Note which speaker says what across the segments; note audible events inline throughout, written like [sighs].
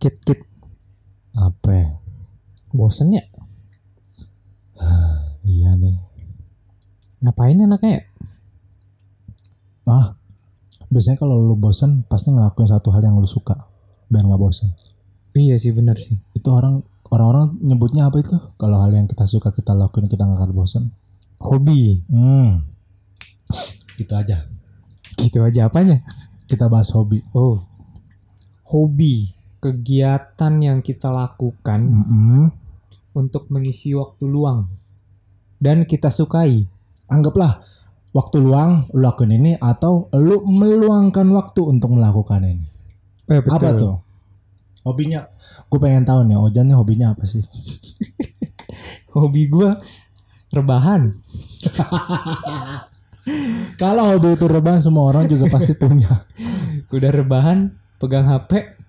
Speaker 1: Kit kit
Speaker 2: Apa ya?
Speaker 1: bosen ya? [sighs]
Speaker 2: Iya nih.
Speaker 1: Ngapain enaknya ya?
Speaker 2: Ah, biasanya kalau lu bosan pasti ngelakuin satu hal yang lu suka biar nggak bosan.
Speaker 1: Iya sih bener sih.
Speaker 2: Itu orang orang-orang nyebutnya apa itu? Kalau hal yang kita suka kita lakuin kita nggak akan bosan.
Speaker 1: Hobi.
Speaker 2: Hmm. Itu aja.
Speaker 1: Gitu aja apanya?
Speaker 2: Kita bahas hobi.
Speaker 1: Oh. Hobi. Kegiatan yang kita lakukan
Speaker 2: Mm-mm.
Speaker 1: untuk mengisi waktu luang. Dan kita sukai.
Speaker 2: Anggaplah waktu luang lu lakuin ini atau lu meluangkan waktu untuk melakukan ini.
Speaker 1: Eh, betul.
Speaker 2: Apa tuh? Hobinya? Gue pengen tahu nih, Ojan nih hobinya apa sih? [laughs]
Speaker 1: Hobi gue rebahan. [laughs]
Speaker 2: Kalau hobi itu rebahan semua orang juga pasti punya.
Speaker 1: Udah rebahan, pegang HP,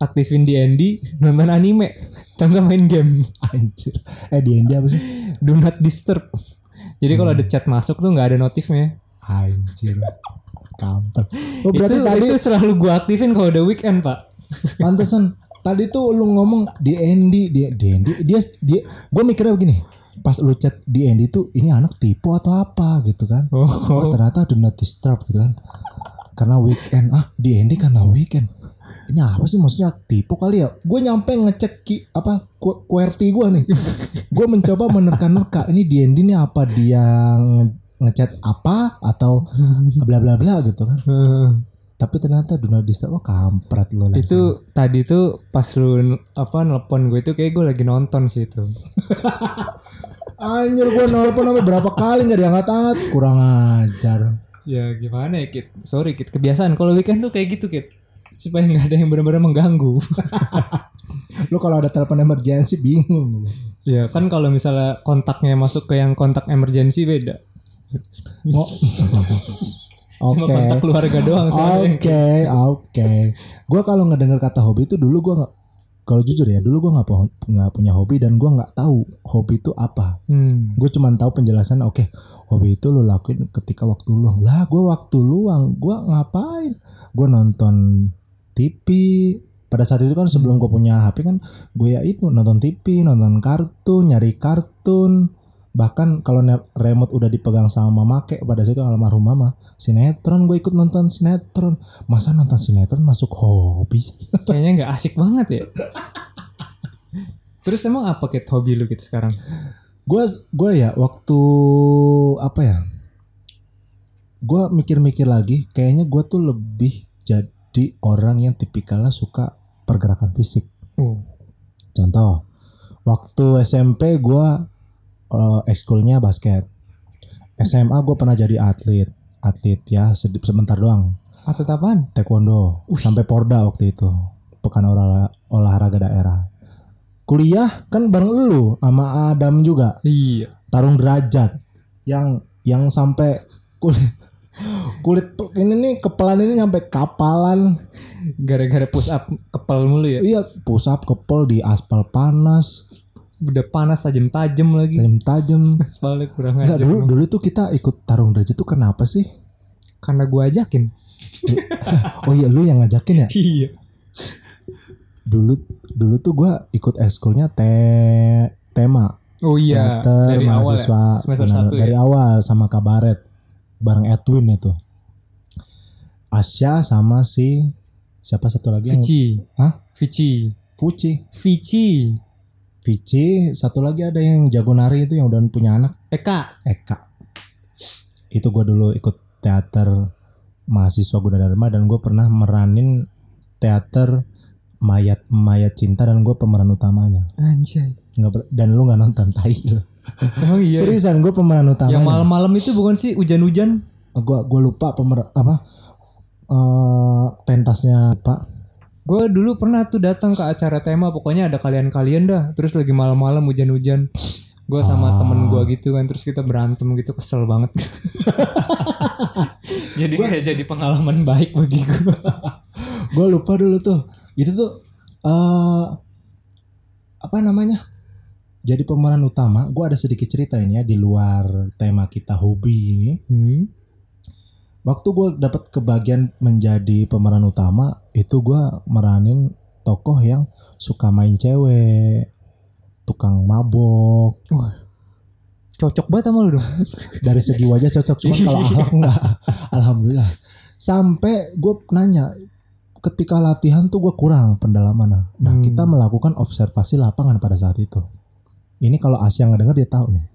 Speaker 1: aktifin D&D, nonton anime, tanpa main game.
Speaker 2: Anjir. Eh di India apa sih?
Speaker 1: Do not disturb. Jadi kalau ada chat masuk tuh nggak ada notifnya.
Speaker 2: Anjir. Kamper. Oh
Speaker 1: itu,
Speaker 2: berarti tadi
Speaker 1: itu selalu gua aktifin kalau udah weekend pak.
Speaker 2: pantesan tadi tuh lu ngomong di Andy di di Andy dia dia gue mikirnya begini pas lu chat di Andy tuh ini anak tipu atau apa gitu kan
Speaker 1: Oh.
Speaker 2: oh ternyata do not disturb gitu kan karena weekend ah di Andy karena weekend ini apa sih maksudnya tipu kali ya gue nyampe ngecek ki, apa QWERTY gue nih [laughs] gue mencoba menerka-nerka ini di nih apa dia nge- ngechat apa atau [laughs] bla bla bla gitu kan tapi ternyata do not disturb oh kampret lu Lex.
Speaker 1: itu tadi tuh pas lu apa nelpon gue itu kayak gue lagi nonton sih itu. [laughs]
Speaker 2: Anjir gue nelpon sampai berapa kali nggak diangkat-angkat kurang ajar.
Speaker 1: Ya gimana ya Kit? Sorry Kit, kebiasaan kalau weekend tuh kayak gitu Kit. Supaya nggak ada yang benar-benar mengganggu. [laughs]
Speaker 2: Lu kalau ada telepon emergency bingung.
Speaker 1: ya kan kalau misalnya kontaknya masuk ke yang kontak emergency beda.
Speaker 2: Oh. [laughs]
Speaker 1: Cuma
Speaker 2: Oke.
Speaker 1: kontak keluarga doang soalnya.
Speaker 2: Oke, oke. Gue kalau ngedenger kata hobi itu dulu gue nggak kalau jujur ya dulu gue nggak nggak punya hobi dan gue nggak tahu hobi itu apa.
Speaker 1: Hmm.
Speaker 2: Gue cuma tahu penjelasan oke hobi itu lu lakuin ketika waktu luang. Lah gue waktu luang gue ngapain? Gue nonton TV. Pada saat itu kan sebelum gue punya HP kan gue ya itu nonton TV, nonton kartun, nyari kartun. Bahkan kalau remote udah dipegang sama mama kek pada saat itu almarhum mama sinetron gue ikut nonton sinetron masa nonton sinetron masuk hobi? [laughs]
Speaker 1: Kayaknya nggak asik banget ya. Terus emang apa Kit hobi lu Kit sekarang?
Speaker 2: gue gue ya waktu apa ya gue mikir-mikir lagi kayaknya gue tuh lebih jadi orang yang tipikalnya suka pergerakan fisik.
Speaker 1: Oh.
Speaker 2: contoh waktu SMP gue uh, ekskulnya basket. SMA gue pernah jadi atlet. Atlet ya sebentar doang.
Speaker 1: Atlet apaan?
Speaker 2: taekwondo. Sampai porda waktu itu pekan olah- olahraga daerah. Kuliah kan bareng lu sama Adam juga.
Speaker 1: Iya.
Speaker 2: tarung derajat. Yang yang sampai kulit kulit ini nih kepelan ini sampai kapalan
Speaker 1: Gara-gara push up kepel mulu ya.
Speaker 2: iya pusap kepel di aspal panas
Speaker 1: Udah panas tajam-tajam lagi.
Speaker 2: tajam tajam [laughs]
Speaker 1: Aspalnya kurang ajar.
Speaker 2: dulu dulu tuh kita ikut tarung derajat tuh kenapa sih
Speaker 1: Karena gua ajakin. [laughs]
Speaker 2: oh iya lu yang ngajakin ya
Speaker 1: Iya.
Speaker 2: dulu dulu tuh gua ikut eskulnya te tema
Speaker 1: Oh iya.
Speaker 2: teater
Speaker 1: dari awal
Speaker 2: mahasiswa
Speaker 1: ya. Semester
Speaker 2: benar,
Speaker 1: satu
Speaker 2: dari
Speaker 1: ya.
Speaker 2: awal sama kabaret bareng Edwin itu Asya sama si siapa satu lagi yang
Speaker 1: Vici.
Speaker 2: Hah?
Speaker 1: Vici.
Speaker 2: Fuci
Speaker 1: Vici.
Speaker 2: Vici satu lagi ada yang jago nari itu yang udah punya anak
Speaker 1: Eka.
Speaker 2: Eka itu gue dulu ikut teater mahasiswa Gunadarma dan gue pernah meranin teater mayat mayat cinta dan gue pemeran utamanya
Speaker 1: Anjay.
Speaker 2: nggak dan lu nggak nonton tai lu
Speaker 1: Emang iya.
Speaker 2: seriusan gue pemeran utamanya
Speaker 1: Yang malam-malam itu bukan sih hujan-hujan?
Speaker 2: gua gua lupa pemer apa eh pentasnya pak
Speaker 1: Gue dulu pernah tuh datang ke acara tema, pokoknya ada kalian-kalian dah. Terus lagi malam-malam hujan-hujan. Gue sama temen gue gitu kan, terus kita berantem gitu, kesel banget. [laughs] jadi kayak jadi pengalaman baik bagi gue. [laughs]
Speaker 2: gue lupa dulu tuh itu tuh eh apa namanya jadi pemeran utama gue ada sedikit cerita ini ya di luar tema kita hobi ini
Speaker 1: Hmm.
Speaker 2: waktu gue dapat kebagian menjadi pemeran utama itu gue meranin tokoh yang suka main cewek tukang mabok
Speaker 1: Wah. Cocok banget sama lu dong. [laughs]
Speaker 2: dari segi wajah cocok cuma [laughs] kalau akhlak enggak alhamdulillah sampai gue nanya ketika latihan tuh gue kurang pendalaman nah
Speaker 1: Hmm.
Speaker 2: kita melakukan observasi lapangan pada saat itu ini kalau Asia nggak denger dia tahu nih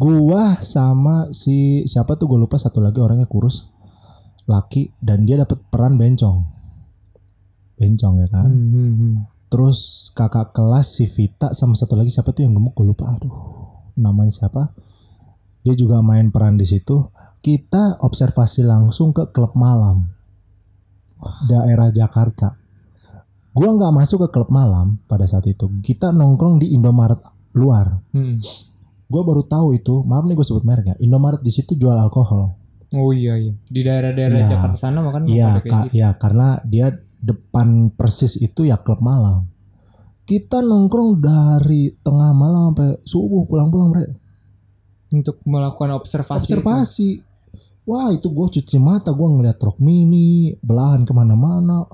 Speaker 2: gua sama si siapa tuh gue lupa satu lagi orangnya kurus laki dan dia dapat peran bencong bencong ya kan
Speaker 1: Hmm, hmm, hmm.
Speaker 2: Terus kakak kelas si Vita sama satu lagi siapa tuh yang gemuk gue lupa. Aduh, namanya siapa? Dia juga main peran di situ. Kita observasi langsung ke klub malam daerah Jakarta. Gua nggak masuk ke klub malam pada saat itu. Kita nongkrong di Indomaret luar.
Speaker 1: Hmm.
Speaker 2: Gue baru tahu itu. Maaf nih gue sebut merek ya. Indomaret di situ jual alkohol.
Speaker 1: Oh iya iya. Di daerah-daerah
Speaker 2: Iya.
Speaker 1: Jakarta sana makan
Speaker 2: Iya,
Speaker 1: gitu.
Speaker 2: ya karena dia depan persis itu ya klub malam. Kita nongkrong dari tengah malam sampai subuh pulang-pulang mereka
Speaker 1: Untuk melakukan observasi.
Speaker 2: observasi. Wah itu gue cuci mata, gue ngeliat truk mini, belahan ke mana-mana,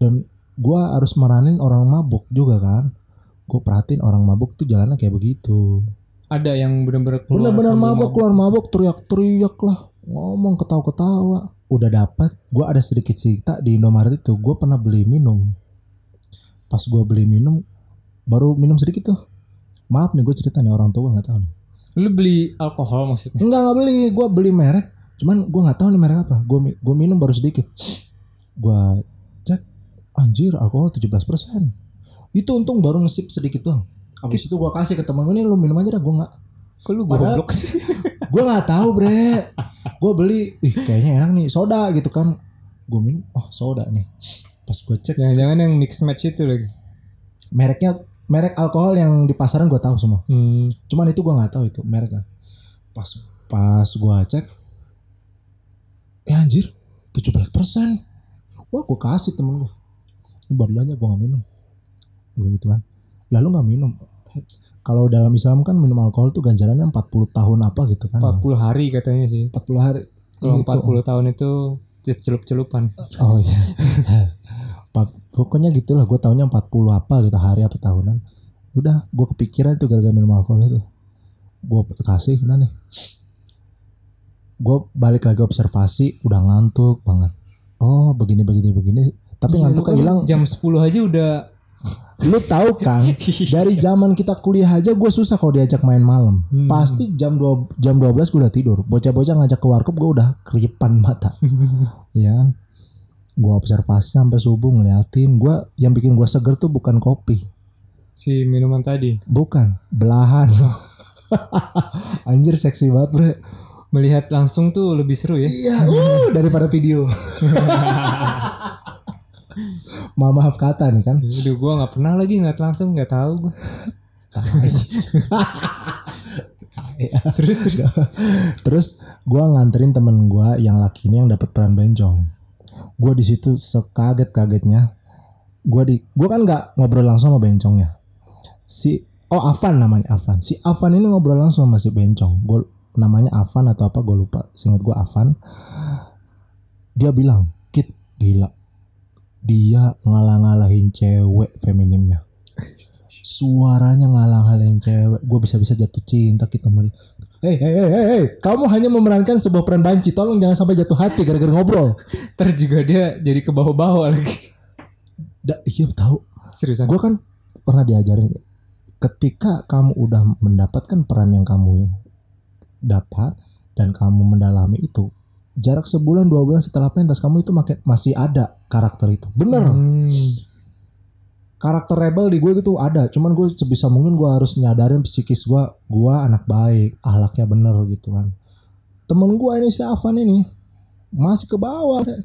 Speaker 2: dan gue harus meranin orang mabuk juga kan. Gue perhatiin orang mabuk tuh jalannya kayak begitu.
Speaker 1: Ada yang benar-benar keluar
Speaker 2: Bener-bener
Speaker 1: sambil
Speaker 2: mabuk, keluar mabuk, teriak-teriak lah, ngomong ketawa-ketawa. Udah dapat, gue ada sedikit cerita di Indomaret itu, gue pernah beli minum. Pas gue beli minum, baru minum sedikit tuh. Maaf nih gue cerita nih orang tua nggak tahu nih.
Speaker 1: Lu beli alkohol maksudnya?
Speaker 2: Enggak nggak beli, gue beli merek. Cuman gue nggak tahu nih merek apa. Gue gue minum baru sedikit. Gue cek, anjir alkohol 17%. Itu untung baru ngesip sedikit doang. Abis itu gue kasih ke temen gue nih lu minum aja dah gue nggak.
Speaker 1: Kok lu
Speaker 2: Padahal-
Speaker 1: goblok sih? [laughs]
Speaker 2: gue nggak tahu bre gue beli ih kayaknya enak nih soda gitu kan gue minum oh soda nih pas gue cek
Speaker 1: Jangan-jangan yang mix match itu lagi.
Speaker 2: mereknya merek alkohol yang di pasaran gue tahu semua
Speaker 1: Hmm.
Speaker 2: cuman itu gue nggak tahu itu mereknya pas pas gue cek ya anjir 17% wah gue kasih temen gue baru aja gue nggak minum gue gitu kan lalu nggak minum kalau dalam Islam kan minum alkohol tuh ganjarannya 40 tahun apa gitu kan
Speaker 1: 40 hari katanya sih.
Speaker 2: 40 hari
Speaker 1: Kalau
Speaker 2: Itu.
Speaker 1: 40 tahun itu celup-celupan.
Speaker 2: Oh iya. Pokoknya gitulah gue tahunya 40 apa gitu hari apa tahunan. Udah gue kepikiran itu gara-gara minum alkohol itu. Gue kasih udah nih. Gue balik lagi observasi udah ngantuk banget. Oh begini begini begini. Tapi
Speaker 1: Iya,
Speaker 2: ngantuk
Speaker 1: kan
Speaker 2: hilang.
Speaker 1: Jam 10 aja udah
Speaker 2: Lu tahu kan [laughs] dari zaman kita kuliah aja gue susah kalau diajak main malam.
Speaker 1: Hmm.
Speaker 2: Pasti jam 2 jam 12 gue udah tidur. Bocah-bocah ngajak ke warkop gue udah keripan mata. [laughs] ya kan? Gue observasi sampai subuh ngeliatin. Gue yang bikin gue seger tuh bukan kopi,
Speaker 1: si minuman tadi.
Speaker 2: bukan belahan. [laughs] Anjir seksi banget bre.
Speaker 1: Melihat langsung tuh lebih seru ya.
Speaker 2: Iya, uh, daripada video. Ma maaf kata nih kan.
Speaker 1: Udah gua nggak pernah lagi ngeliat langsung nggak tahu gua. terus terus.
Speaker 2: Terus gue nganterin temen gue yang laki ini yang dapat peran bencong. Gue di situ sekaget kagetnya. Gue di, gue kan nggak ngobrol langsung sama bencongnya. Si, oh Avan namanya Avan. Si Avan ini ngobrol langsung sama si bencong. Gue namanya Avan atau apa gue lupa. Seingat gue Avan. Dia bilang, Kit gila. Dia ngalah-ngalahin cewek feminimnya. Suaranya ngalah-ngalahin cewek. Gue bisa-bisa jatuh cinta kita meli. Hei, hei, hei, hei, hei. Kamu hanya memerankan sebuah peran banci. Tolong jangan sampai jatuh hati gara-gara ngobrol.
Speaker 1: Ntar juga dia jadi ke bawah-bawah lagi.
Speaker 2: Da, iya tahu.
Speaker 1: Seriusan.
Speaker 2: Gue kan pernah diajarin ketika kamu udah mendapatkan peran yang kamu dapat dan kamu mendalami itu jarak sebulan dua bulan setelah pentas kamu itu masih ada karakter itu bener
Speaker 1: Hmm.
Speaker 2: karakter rebel di gue gitu ada cuman gue sebisa mungkin gue harus nyadarin psikis gue gue anak baik ahlaknya bener gitu kan temen gue ini si Afan ini masih ke bawah deh.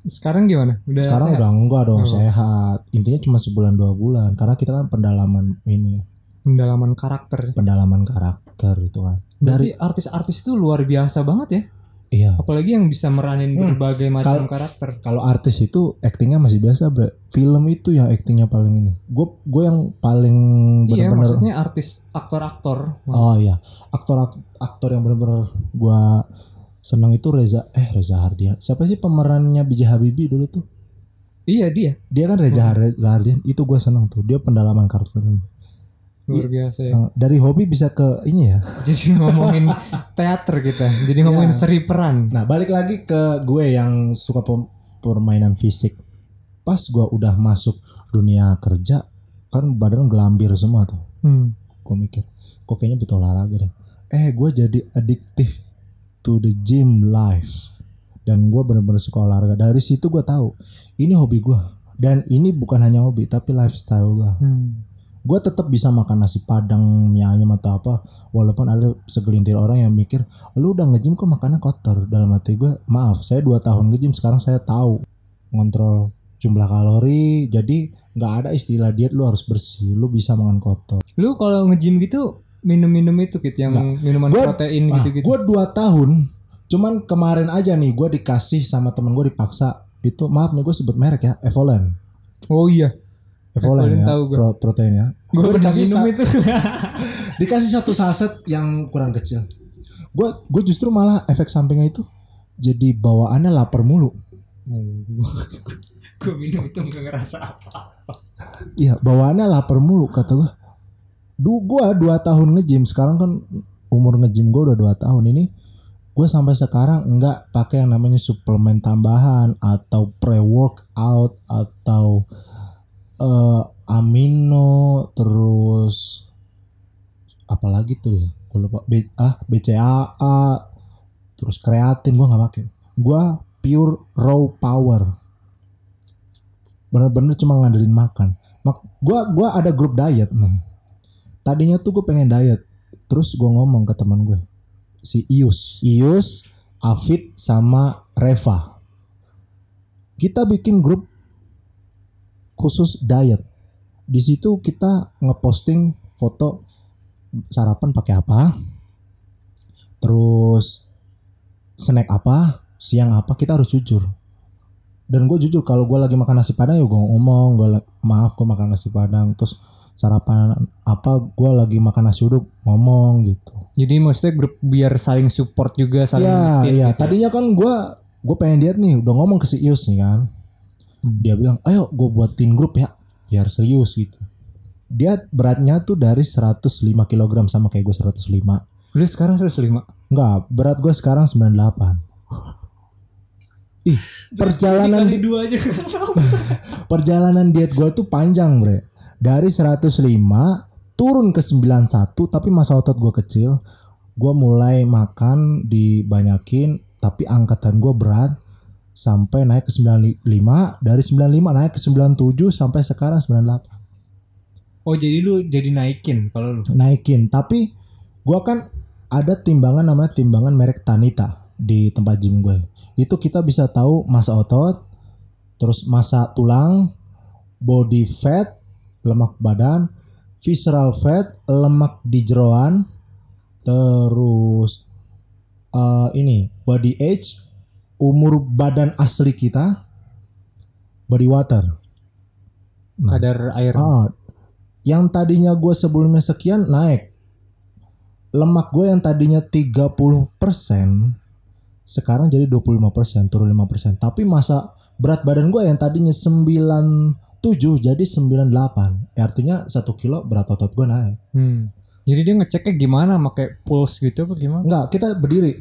Speaker 1: Sekarang gimana? Udah
Speaker 2: sekarang
Speaker 1: sehat?
Speaker 2: udah enggak dong
Speaker 1: Oh.
Speaker 2: sehat intinya cuma sebulan dua bulan karena kita kan pendalaman ini
Speaker 1: pendalaman karakter.
Speaker 2: pendalaman karakter itu kan
Speaker 1: Dari artis-artis itu luar biasa banget ya.
Speaker 2: Iya
Speaker 1: Apalagi yang bisa meranin
Speaker 2: Hmm.
Speaker 1: berbagai macam karakter.
Speaker 2: kalau artis itu aktingnya masih biasa bre film itu yang aktingnya paling ini gue gue yang paling
Speaker 1: Iya,
Speaker 2: bener-bener
Speaker 1: maksudnya artis aktor-aktor.
Speaker 2: Oh iya, aktor aktor yang benar-benar gua senang itu Reza eh Reza Hardian. Siapa sih pemerannya B.J. Habibie dulu tuh?
Speaker 1: Iya dia.
Speaker 2: Dia kan Reza Rahardian itu gue seneng tuh. Dia pendalaman karakternya.
Speaker 1: Luar biasa ya.
Speaker 2: Eh, dari hobi bisa ke ini ya. [laughs]
Speaker 1: Jadi ngomongin teater kita. Jadi ngomongin
Speaker 2: Iya.
Speaker 1: seri peran.
Speaker 2: Nah balik lagi ke gue yang suka permainan fisik. Pas gue udah masuk dunia kerja kan badan gelambir semua tuh.
Speaker 1: Hmm.
Speaker 2: Gue mikir, kok kayaknya butuh olahraga deh. Eh gue jadi addictive to the gym life. Dan gue bener-bener suka olahraga. Dari situ gue tahu ini hobi gue. Dan ini bukan hanya hobi tapi lifestyle gue.
Speaker 1: Hmm.
Speaker 2: Gue tetap bisa makan nasi padang mie ayam atau apa walaupun ada segelintir orang yang mikir lu udah nge-gym kok makannya kotor? Dalam hati gue maaf saya dua tahun nge-gym sekarang saya tahu ngontrol jumlah kalori jadi nggak ada istilah diet lu harus bersih lu bisa makan kotor.
Speaker 1: Lu kalau nge-gym gitu minum-minum itu gitu yang minuman
Speaker 2: Gua-
Speaker 1: protein
Speaker 2: ah,
Speaker 1: gitu-gitu.
Speaker 2: gue dua tahun cuman kemarin aja nih gue dikasih sama temen gue dipaksa. Itu maaf nih gue sebut merek ya Evolen.
Speaker 1: Oh iya.
Speaker 2: Evolen ya
Speaker 1: tahu
Speaker 2: pro- protein ya
Speaker 1: Gue
Speaker 2: dikasih
Speaker 1: minum itu. [laughs]
Speaker 2: dikasih satu saset yang kurang kecil. Gue gue justru malah efek sampingnya itu jadi bawaannya lapar mulu. [laughs]
Speaker 1: gue minum itu nggak ngerasa apa.
Speaker 2: Iya bawaannya lapar mulu kata gue. Du gue dua tahun nge-gym sekarang kan umur nge-gym gue udah dua tahun ini gue sampai sekarang nggak pakai yang namanya suplemen tambahan atau pre workout atau eh, amino terus apalagi tuh ya? Gue lupa. B, ah BCAA terus kreatin gue nggak pakai. Gue pure raw power. Bener-bener cuma ngandelin makan. Mak gue gua ada grup diet nih. Tadinya tuh gue pengen diet terus gue ngomong ke teman gue si Ius. Ius Afid sama Reva. Kita bikin grup khusus diet. Di situ kita ngeposting foto sarapan pakai apa terus snack apa siang apa kita harus jujur. Dan gue jujur kalau gue lagi makan nasi padang ya gue ngomong gue maaf gue makan nasi padang terus sarapan apa gue lagi makan nasi uduk ngomong gitu.
Speaker 1: Jadi maksudnya grup biar saling support juga saling
Speaker 2: Iya
Speaker 1: ngertiin
Speaker 2: iya.
Speaker 1: gitu ya.
Speaker 2: tadinya kan gue gue pengen diet nih udah ngomong ke si Ius nih kan
Speaker 1: Hmm.
Speaker 2: dia bilang ayo gue buatin grup ya. Biar serius gitu. Dia beratnya tuh dari 105 kg sama kayak gue 105
Speaker 1: Lu sekarang 105.
Speaker 2: Enggak, berat gue sekarang 98 Ih, perjalanan
Speaker 1: Kali dua aja. [laughs]
Speaker 2: Perjalanan diet gue tuh panjang bre. Dari 105 turun ke 91 tapi masa otot gue kecil. Gue mulai makan dibanyakin tapi angkatan gue berat sampai naik ke 95 dari 95 naik ke 97 sampai sekarang 98
Speaker 1: Oh jadi lu jadi naikin kalau lu.
Speaker 2: naikin tapi gua kan ada timbangan namanya timbangan merek Tanita di tempat gym gue itu kita bisa tahu massa otot terus massa tulang body fat lemak badan visceral fat lemak di jeroan terus eh, ini body age umur badan asli kita body water
Speaker 1: Kadar air.
Speaker 2: Ah, yang tadinya gue sebelumnya sekian naik. Lemak gue yang tadinya 30% sekarang jadi 25%, turun 5%. Tapi masa berat badan gue yang tadinya 97 jadi 98. Ya, artinya 1 kilo berat otot gue naik.
Speaker 1: Hmm. Jadi dia ngeceknya gimana pakai pulse gitu apa gimana?
Speaker 2: Enggak, kita berdiri.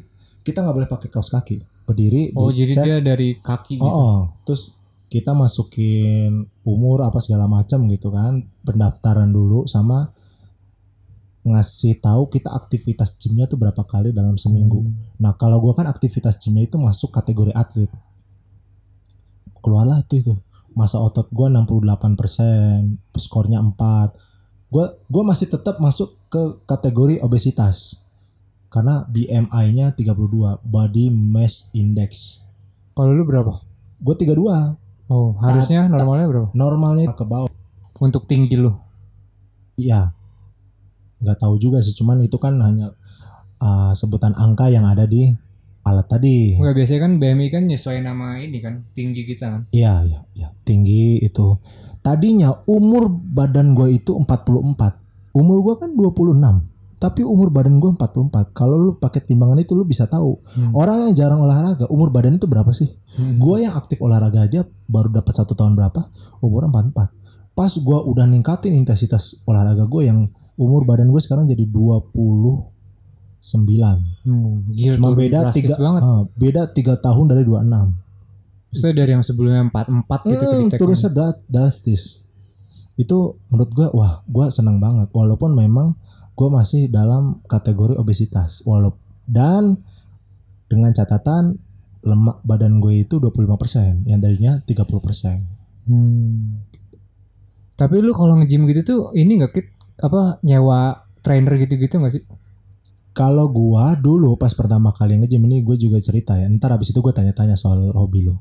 Speaker 2: Kita nggak boleh pakai kaos kaki. Berdiri
Speaker 1: Oh jadi
Speaker 2: dicek.
Speaker 1: dia dari kaki gitu.
Speaker 2: Oh, oh. terus kita masukin umur apa segala macam gitu kan, pendaftaran dulu sama ngasih tahu kita aktivitas gymnya tuh berapa kali dalam seminggu. Nah kalau gua kan aktivitas gymnya itu masuk kategori atlet, keluarlah tuh itu masa otot gua 68%, skornya 4. Gua gua masih tetap masuk ke kategori obesitas karena BMI-nya 32, body mass index.
Speaker 1: Kalau lu berapa?
Speaker 2: Gue 32.
Speaker 1: Oh harusnya normalnya berapa?
Speaker 2: Normalnya ke bawah.
Speaker 1: Untuk tinggi lu.
Speaker 2: Iya. Nggak tahu juga sih, cuman itu kan hanya uh, sebutan angka yang ada di alat tadi.
Speaker 1: Enggak biasanya kan BMI kan nyesuaiin nama ini kan tinggi kita kan.
Speaker 2: Iya, iya, iya. Tinggi itu. Tadinya umur badan gue itu 44. Umur gue kan 26. Tapi umur badan gue 44 kalau lu pakai timbangan itu lu bisa tahu. Orang yang jarang olahraga umur badan itu berapa sih? Gue yang aktif olahraga aja baru dapat satu tahun berapa? Umur 44 pas gue udah ningkatin intensitas olahraga gue yang umur badan gue sekarang jadi 29
Speaker 1: Hmm, gila,
Speaker 2: cuma beda tiga
Speaker 1: banget.
Speaker 2: ah, beda tiga tahun dari 26
Speaker 1: Maksudnya dari yang sebelumnya 44 gitu
Speaker 2: Hmm, sedrat drastis. Itu menurut gua wah gua senang banget. Walaupun memang gua masih dalam kategori obesitas walaupun dan dengan catatan lemak badan gue itu 25% yang darinya 30%.
Speaker 1: Hmm. Tapi lu kalau nge-gym gitu tuh ini nggak kit apa nyewa trainer gitu-gitu nggak sih?
Speaker 2: Kalau gua dulu pas pertama kali nge-gym ini gue juga cerita ya. Ntar abis itu gue tanya-tanya soal hobi lo.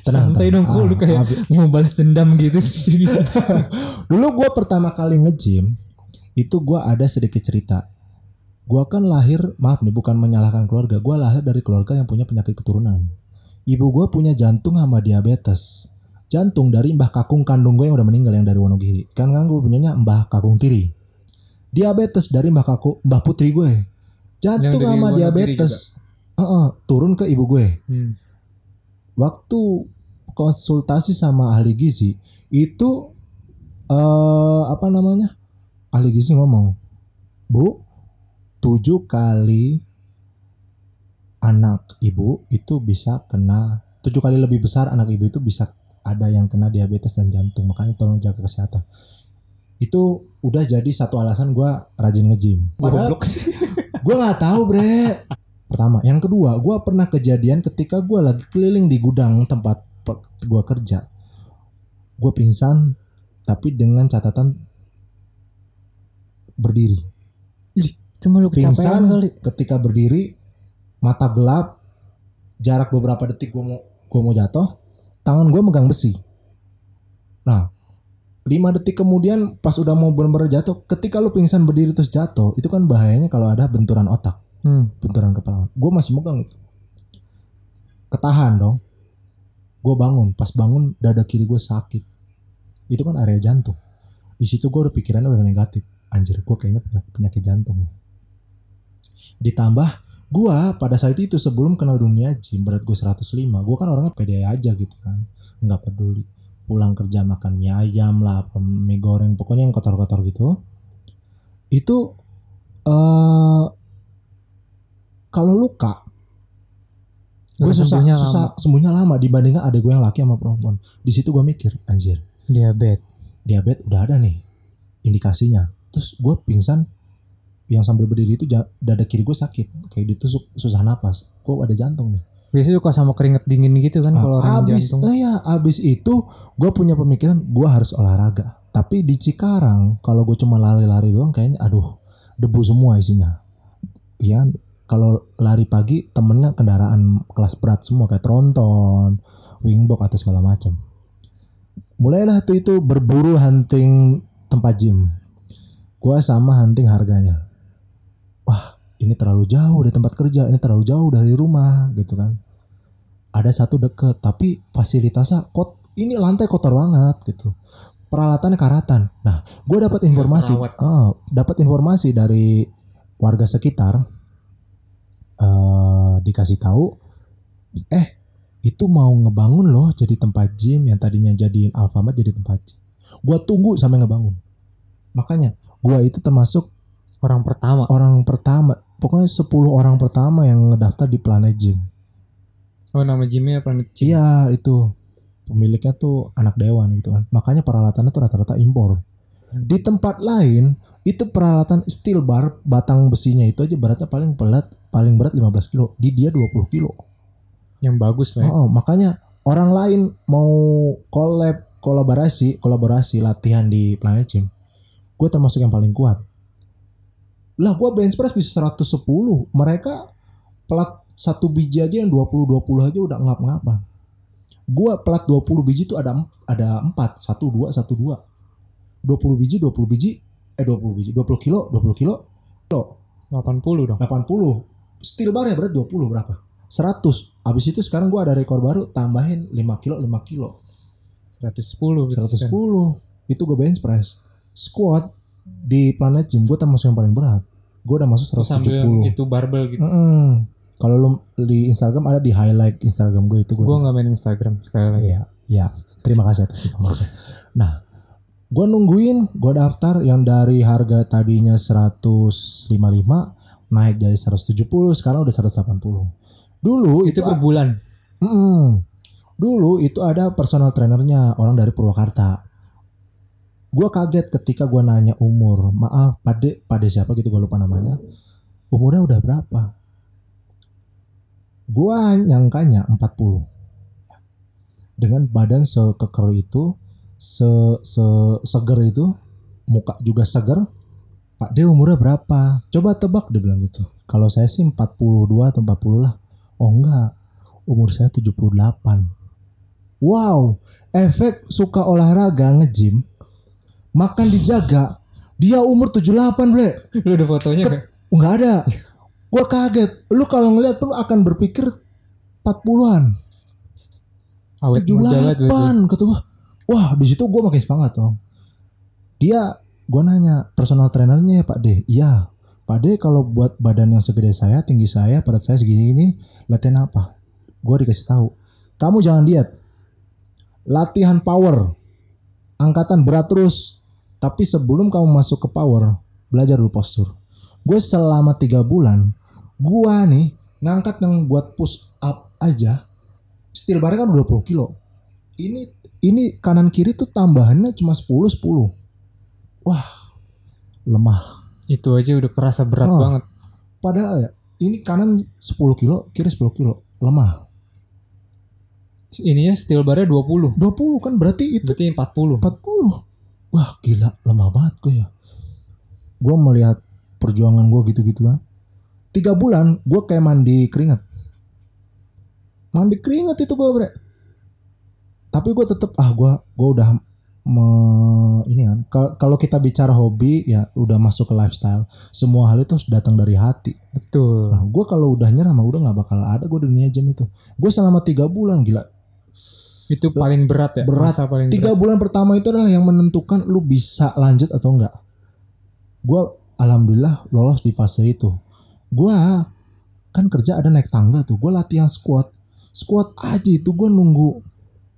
Speaker 2: Tenang, [laughs]
Speaker 1: Santai
Speaker 2: tenang.
Speaker 1: dong,
Speaker 2: Ah,
Speaker 1: lu kayak
Speaker 2: abis-
Speaker 1: mau balas dendam gitu sih. [laughs]
Speaker 2: Dulu gue pertama kali nge-gym itu gue ada sedikit cerita. Gue kan lahir, maaf nih bukan menyalahkan keluarga. Gue lahir dari keluarga yang punya penyakit keturunan. Ibu gue punya jantung sama diabetes. Jantung dari mbah kakung kandung gue yang udah meninggal yang dari Wonogiri. Kan kan gue punyanya mbah kakung tiri. Diabetes dari mbah kakung mbah putri gue. Jantung sama diabetes. Heeh, turun ke ibu gue
Speaker 1: Hmm.
Speaker 2: waktu konsultasi sama ahli gizi itu eh apa namanya ahli gizi ngomong bu tujuh kali anak ibu itu bisa kena tujuh kali lebih besar anak ibu itu bisa ada yang kena diabetes dan jantung. Makanya tolong jaga kesehatan. Itu udah jadi satu alasan gua rajin nge-gym. Padahal [laughs] gue nggak tahu bre. Pertama. Yang kedua gue pernah kejadian ketika gue lagi keliling di gudang tempat gue kerja. Gue pingsan tapi dengan catatan berdiri.
Speaker 1: Cuma lu kecapean
Speaker 2: pingsan
Speaker 1: kali.
Speaker 2: ketika berdiri mata gelap jarak beberapa detik gue mau gue mau jatuh tangan gue megang besi. Nah lima detik kemudian pas udah mau benar-benar jatuh ketika lu pingsan berdiri terus jatuh itu kan bahayanya kalau ada benturan otak
Speaker 1: Hmm.
Speaker 2: benturan kepala. Gue masih megang itu. Ketahan dong. Gue bangun pas bangun dada kiri gue sakit. Itu kan area jantung. Di situ gue udah pikirannya udah negatif anjir gue kayaknya penyakit, penyakit jantung. Ditambah gue pada saat itu sebelum kenal dunia gym berat gue 105 gue kan orangnya pede aja gitu kan. Nggak peduli. Pulang kerja makan mie ayam lah mie goreng pokoknya yang kotor-kotor gitu. Itu eh kalau luka gue susah
Speaker 1: sembuhnya
Speaker 2: susah
Speaker 1: lama.
Speaker 2: sembuhnya lama dibandingkan ada gue yang laki sama perempuan. Di situ gue mikir anjir.
Speaker 1: Diabetes.
Speaker 2: diabetes udah ada nih indikasinya terus gue pingsan yang sambil berdiri itu dada kiri gue sakit. Kayak ditusuk susah napas. Gue ada jantung nih.
Speaker 1: Biasanya suka sama keringet dingin gitu kan kalau orang
Speaker 2: abis
Speaker 1: jantung.
Speaker 2: eh ya abis itu gue punya pemikiran gue harus olahraga. Tapi di Cikarang kalau gue cuma lari-lari doang kayaknya aduh debu semua isinya. Ya kalau lari pagi temennya kendaraan kelas berat semua kayak tronton wingbox atau segala macam. Mulailah tuh itu berburu hunting tempat gym gue sama hunting harganya. Wah ini terlalu jauh dari tempat kerja ini terlalu jauh dari rumah gitu kan. Ada satu deket tapi fasilitasnya kot ini lantai kotor banget gitu. Peralatannya karatan. Nah gue dapat informasi ah, dapat informasi dari warga sekitar eh dikasih tahu eh itu mau ngebangun loh jadi tempat gym yang tadinya jadiin Alfamart jadi tempat gym. Gue tunggu sampai ngebangun. Makanya gue itu termasuk
Speaker 1: Orang pertama.
Speaker 2: orang pertama pokoknya 10 orang pertama yang ngedaftar di Planet Gym
Speaker 1: Oh nama gymnya Planet Gym.
Speaker 2: Iya itu pemiliknya tuh anak dewan gitu kan. Makanya peralatannya tuh rata-rata impor. Di tempat lain itu peralatan steel bar batang besinya itu aja beratnya paling berat paling berat 15 kilo. Di dia 20 kilo.
Speaker 1: Yang bagus lah ya.
Speaker 2: Oh, makanya orang lain mau collab kolaborasi kolaborasi latihan di Planet Gym. Gue termasuk yang paling kuat. Lah gue bench press bisa 110. Mereka plat satu biji aja yang 20 20 aja udah ngap-ngapan. Gua plat 20 biji tuh ada ada 4, 1 2 1 2. 20 biji 20 biji eh 20 biji 20 kilo 20 kilo
Speaker 1: 80 dong.
Speaker 2: 80 steel bar ya berat 20 berapa 100 abis itu sekarang gua ada rekor baru tambahin 5 kilo 5 kilo
Speaker 1: 110 berarti
Speaker 2: 110
Speaker 1: kan.
Speaker 2: itu gue bench press squat di Planet Gym gue termasuk yang paling berat. Gue udah masuk
Speaker 1: Terus sambil
Speaker 2: 170.
Speaker 1: itu barbel gitu.
Speaker 2: Mm-mm. Kalau lu di Instagram ada di highlight Instagram gue itu gue.
Speaker 1: Gue nggak main Instagram sekali lagi.
Speaker 2: Iya, iya. Terima kasih atas informasi. Nah, gue nungguin, gue daftar yang dari harga tadinya 155 naik jadi 170, sekarang udah 180. Dulu itu,
Speaker 1: Itu per bulan.
Speaker 2: Mm-mm. dulu itu ada personal trainernya orang dari Purwakarta. Gue kaget ketika gue nanya umur, maaf, pade, pade siapa gitu gue lupa namanya. Umurnya udah berapa? Gue nyangkanya 40 dengan badan sekeker itu, se, se seger itu, muka juga seger. Pak D umurnya berapa? Coba tebak dia bilang gitu. Kalau saya sih 42 atau 40 lah. Oh enggak, umur saya 78. Wow, efek suka olahraga nge-gym, makan dijaga, dia umur 78 bre.
Speaker 1: Lu ada fotonya nggak?
Speaker 2: Enggak ada. Gua kaget. Lu kalau ngeliat tuh lu akan berpikir 40-an.
Speaker 1: Awet muda banget. berarti.
Speaker 2: 78 kata gua. Wah, di situ gua makin semangat dong. Dia gua nanya, personal trainernya ya Pak D. Iya. Pak D kalau buat badan yang segede saya, tinggi saya, berat saya segini ini, latihan apa? Gua dikasih tahu. Kamu jangan diet. Latihan power. Angkatan berat terus. Tapi sebelum kamu masuk ke power, belajar dulu postur. Gue selama tiga bulan, gua nih ngangkat yang buat push up aja, steel bar kan udah 20 kilo. Ini ini kanan kiri tuh tambahannya cuma 10 10. Wah, lemah.
Speaker 1: Itu aja udah kerasa berat
Speaker 2: Oh.
Speaker 1: banget.
Speaker 2: Padahal ya, ini kanan 10 kilo, kiri 10 kilo, lemah.
Speaker 1: Ininya steel barnya 20.
Speaker 2: 20 kan berarti itu
Speaker 1: Berarti 40.
Speaker 2: 40. Wah, gila, lemah banget gue ya. Gue melihat perjuangan gue gitu-gitu kan. Tiga bulan gue kayak mandi keringat. Mandi keringat itu gue bre. Tapi gue tetep ah gue gue udah me, ini kan Kal- kalau kita bicara hobi ya udah masuk ke lifestyle semua hal itu harus datang dari hati
Speaker 1: Betul.
Speaker 2: nah gue kalau udah nyerah mah udah nggak bakal ada gue dunia jam itu gue selama tiga bulan gila
Speaker 1: Itu paling berat ya.
Speaker 2: berat.
Speaker 1: Masa paling
Speaker 2: Tiga
Speaker 1: berat.
Speaker 2: bulan pertama itu adalah yang menentukan lu bisa lanjut atau enggak. Gua alhamdulillah lolos di fase itu. Gua kan kerja ada naik tangga tuh. Gua latihan squat. Squat aja itu gua nunggu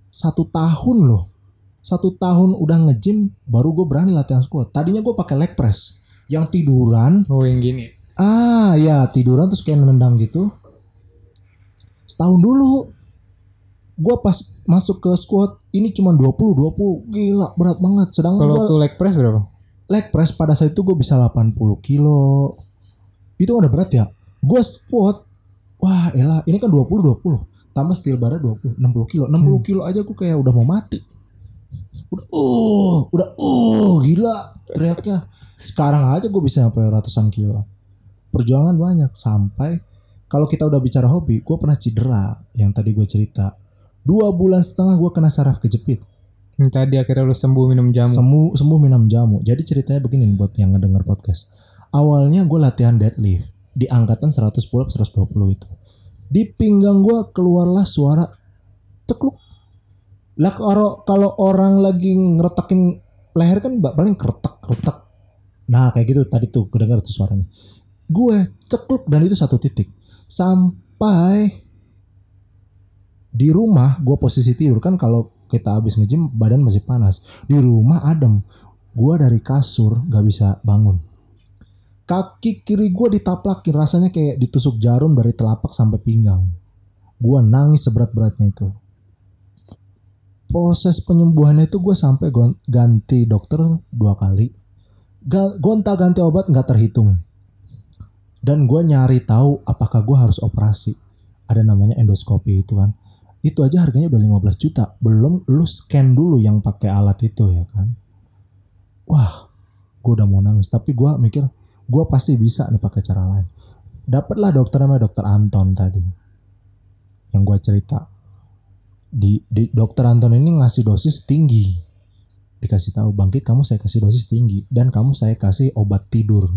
Speaker 2: satu tahun loh. Satu tahun udah nge-gym baru gue berani latihan squat. Tadinya gue pakai leg press. Yang tiduran
Speaker 1: Oh yang gini.
Speaker 2: Ah ya tiduran terus kayak nendang gitu. Setahun dulu. Gua pas masuk ke squat ini cuma 20 20 gila berat banget. Sedangkan
Speaker 1: Kalau tuh leg press berapa?
Speaker 2: leg press pada saat itu gue bisa 80 kilo. Itu udah berat ya. Gua squat wah elah ini kan 20 20 tambah steel bar 20 60 kilo. 60 kilo aja gue kayak udah mau mati. Udah uh, udah uh gila teriaknya. Sekarang aja gue bisa sampai ratusan kilo perjuangan banyak sampai kalau kita udah bicara hobi, gue pernah cedera yang tadi gue cerita. Dua bulan setengah gue kena saraf kejepit.
Speaker 1: Yang tadi akhirnya lu sembuh minum jamu.
Speaker 2: Sembuh, sembuh minum jamu. Jadi ceritanya begini buat yang ngedenger podcast. Awalnya gue latihan deadlift di angkatan 110 120 itu. Di pinggang gue keluarlah suara cekluk. Lah kalau kalau orang lagi ngeretakin leher kan paling keretek keretek. Nah kayak gitu tadi tuh kedengar tuh suaranya. Gue cekluk dan itu satu titik. Sampai di rumah gue posisi tidur kan kalau kita habis nge-gym badan masih panas. Di rumah adem gue dari kasur gak bisa bangun. Kaki kiri gue ditaplakin rasanya kayak ditusuk jarum dari telapak sampai pinggang. Gue nangis seberat-beratnya itu. Proses penyembuhannya itu gue sampai ganti dokter dua kali. Ga- gonta ganti obat nggak terhitung. Dan gue nyari tahu apakah gue harus operasi. Ada namanya endoskopi itu kan itu aja harganya udah 15 juta. Belum lu scan dulu yang pakai alat itu ya kan? Wah gue udah mau nangis. Tapi gue mikir gue pasti bisa nih pakai cara lain. Dapatlah dokter namanya dokter Anton tadi yang gue cerita. Di, di dokter Anton ini ngasih dosis tinggi. Dikasih tahu bangkit kamu saya kasih dosis tinggi dan kamu saya kasih obat tidur.